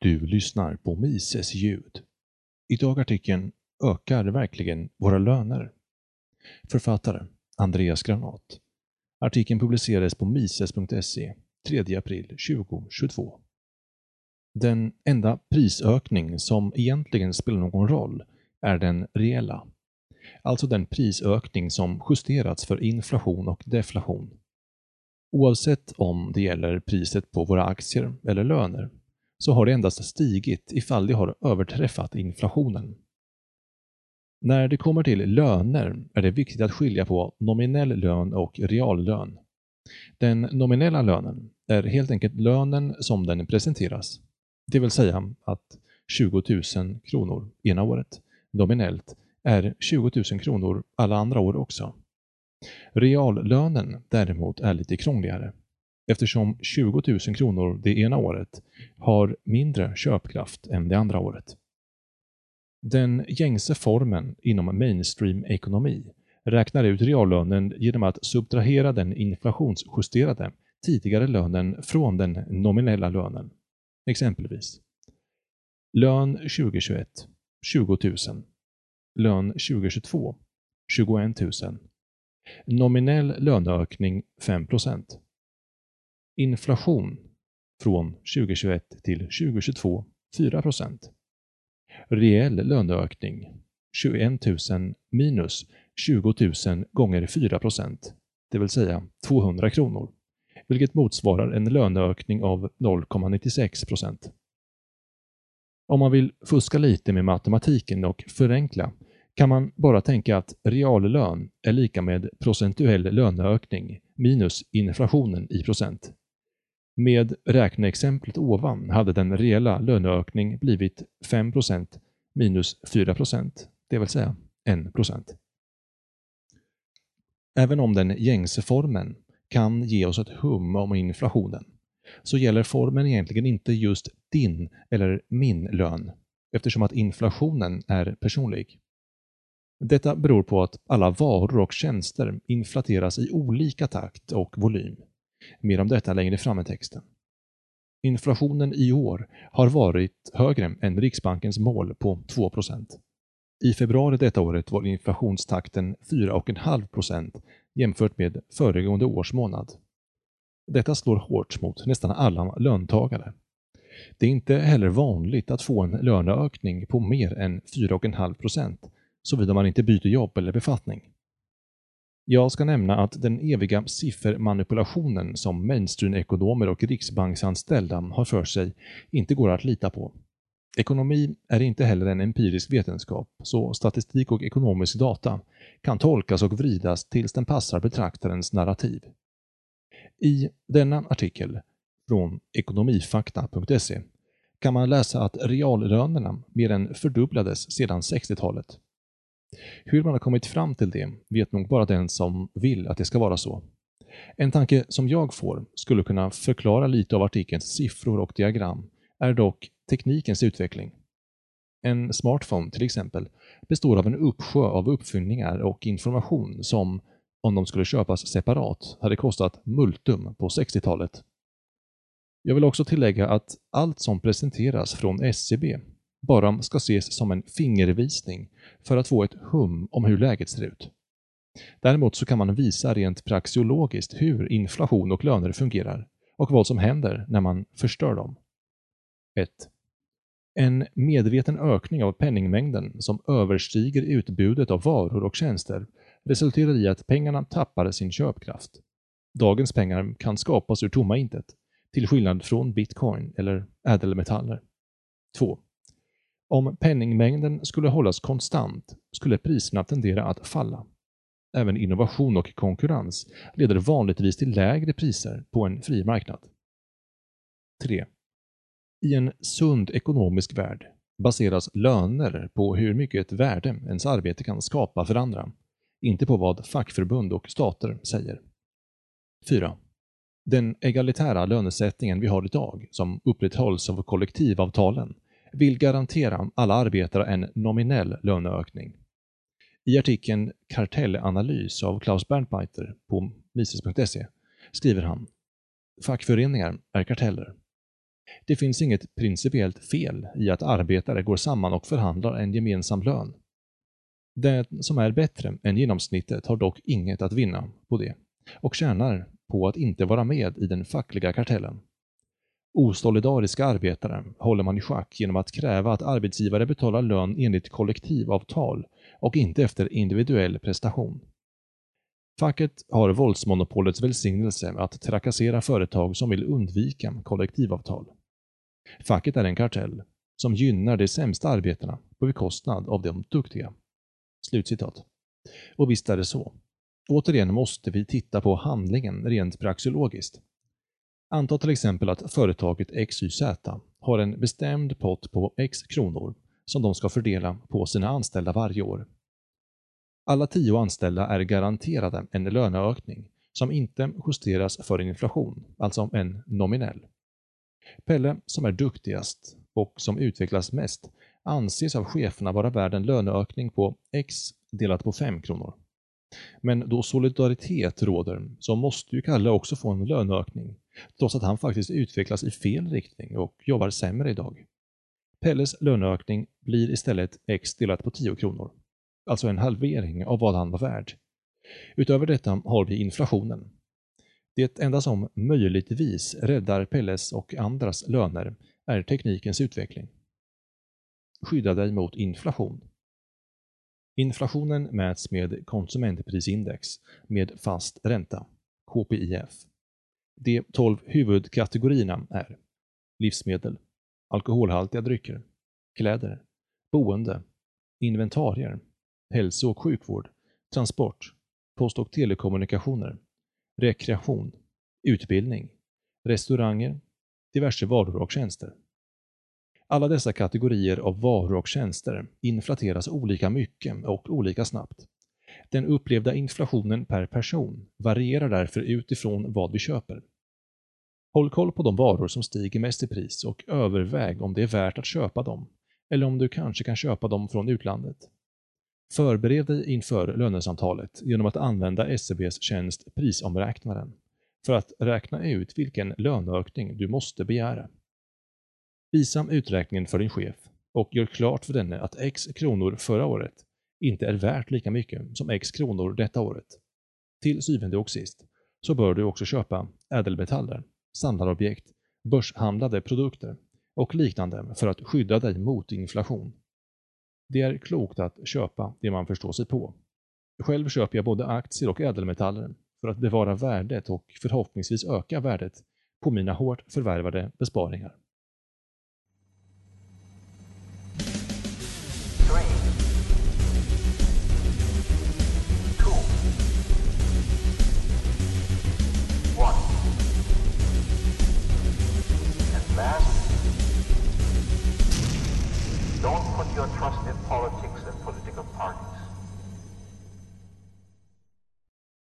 Du lyssnar på Mises ljud. Idag artikeln Ökar verkligen våra löner? Författare Andreas Granat. Artikeln publicerades på mises.se 3 april 2022. Den enda prisökning som egentligen spelar någon roll är den reella. Alltså den prisökning som justerats för inflation och deflation. Oavsett om det gäller priset på våra aktier eller löner så har det endast stigit ifall det har överträffat inflationen. När det kommer till löner är det viktigt att skilja på nominell lön och reallön. Den nominella lönen är helt enkelt lönen som den presenteras, det vill säga att 20 000 kronor ena året nominellt är 20 000 kronor alla andra år också. Reallönen däremot är lite krångligare eftersom 20 000 kronor det ena året har mindre köpkraft än det andra året. Den gängse formen inom mainstream-ekonomi räknar ut reallönen genom att subtrahera den inflationsjusterade tidigare lönen från den nominella lönen. Exempelvis Lön 2021 20 000 Lön 2022 21 000 Nominell löneökning 5 Inflation från 2021 till 2022 4% Reell löneökning 21 000 minus 20 000 gånger 4% det vill säga 200 kronor, vilket motsvarar en löneökning av 0,96% Om man vill fuska lite med matematiken och förenkla kan man bara tänka att reallön är lika med procentuell löneökning minus inflationen i procent. Med räkneexemplet ovan hade den reella löneökning blivit 5% minus 4% det vill säga 1% Även om den gängse formen kan ge oss ett hum om inflationen, så gäller formen egentligen inte just din eller min lön, eftersom att inflationen är personlig. Detta beror på att alla varor och tjänster inflateras i olika takt och volym. Mer om detta längre fram i texten. Inflationen i år har varit högre än Riksbankens mål på 2% I februari detta året var inflationstakten 4,5% jämfört med föregående års månad. Detta slår hårt mot nästan alla löntagare. Det är inte heller vanligt att få en löneökning på mer än 4,5% såvida man inte byter jobb eller befattning. Jag ska nämna att den eviga siffermanipulationen som mainstream-ekonomer och riksbanksanställda har för sig inte går att lita på. Ekonomi är inte heller en empirisk vetenskap, så statistik och ekonomisk data kan tolkas och vridas tills den passar betraktarens narrativ. I denna artikel från ekonomifakta.se kan man läsa att reallönerna mer än fördubblades sedan 60-talet hur man har kommit fram till det vet nog bara den som vill att det ska vara så. En tanke som jag får skulle kunna förklara lite av artikelns siffror och diagram är dock teknikens utveckling. En smartphone till exempel består av en uppsjö av uppfinningar och information som, om de skulle köpas separat, hade kostat multum på 60-talet. Jag vill också tillägga att allt som presenteras från SCB bara ska ses som en fingervisning för att få ett hum om hur läget ser ut. Däremot så kan man visa rent praxiologiskt hur inflation och löner fungerar och vad som händer när man förstör dem. 1. En medveten ökning av penningmängden som överstiger utbudet av varor och tjänster resulterar i att pengarna tappar sin köpkraft. Dagens pengar kan skapas ur tomma intet, till skillnad från bitcoin eller ädelmetaller. 2. Om penningmängden skulle hållas konstant skulle priserna tendera att falla. Även innovation och konkurrens leder vanligtvis till lägre priser på en fri marknad. 3. I en sund ekonomisk värld baseras löner på hur mycket ett värde ens arbete kan skapa för andra, inte på vad fackförbund och stater säger. 4. Den egalitära lönesättningen vi har idag, som upprätthålls av kollektivavtalen, vill garantera alla arbetare en nominell löneökning. I artikeln Kartellanalys av Klaus Bernreiter på mises.se skriver han Fackföreningar är karteller. Det finns inget principiellt fel i att arbetare går samman och förhandlar en gemensam lön. Den som är bättre än genomsnittet har dock inget att vinna på det och tjänar på att inte vara med i den fackliga kartellen. Osolidariska arbetare håller man i schack genom att kräva att arbetsgivare betalar lön enligt kollektivavtal och inte efter individuell prestation. Facket har våldsmonopolets välsignelse att trakassera företag som vill undvika kollektivavtal. Facket är en kartell som gynnar de sämsta arbetarna på bekostnad av de duktiga. Slutcitat. Och visst är det så. Återigen måste vi titta på handlingen rent praxeologiskt. Anta till exempel att företaget XYZ har en bestämd pott på X kronor som de ska fördela på sina anställda varje år. Alla tio anställda är garanterade en löneökning som inte justeras för inflation, alltså en nominell. Pelle, som är duktigast och som utvecklas mest, anses av cheferna vara värd en löneökning på X delat på 5 kronor. Men då solidaritet råder så måste ju Kalle också få en löneökning, trots att han faktiskt utvecklas i fel riktning och jobbar sämre idag. Pelles löneökning blir istället X delat på 10 kronor, alltså en halvering av vad han var värd. Utöver detta har vi inflationen. Det enda som möjligtvis räddar Pelles och andras löner är teknikens utveckling. Skydda dig mot inflation. Inflationen mäts med konsumentprisindex med fast ränta, KPIF. De 12 huvudkategorierna är livsmedel, alkoholhaltiga drycker, kläder, boende, inventarier, hälso och sjukvård, transport, post och telekommunikationer, rekreation, utbildning, restauranger, diverse varor och tjänster. Alla dessa kategorier av varor och tjänster inflateras olika mycket och olika snabbt. Den upplevda inflationen per person varierar därför utifrån vad vi köper. Håll koll på de varor som stiger mest i pris och överväg om det är värt att köpa dem, eller om du kanske kan köpa dem från utlandet. Förbered dig inför lönesamtalet genom att använda SCBs tjänst Prisomräknaren för att räkna ut vilken löneökning du måste begära. Visa uträkningen för din chef och gör klart för denne att X kronor förra året inte är värt lika mycket som X kronor detta året. Till syvende och sist så bör du också köpa ädelmetaller, samlarobjekt, börshandlade produkter och liknande för att skydda dig mot inflation. Det är klokt att köpa det man förstår sig på. Själv köper jag både aktier och ädelmetaller för att bevara värdet och förhoppningsvis öka värdet på mina hårt förvärvade besparingar.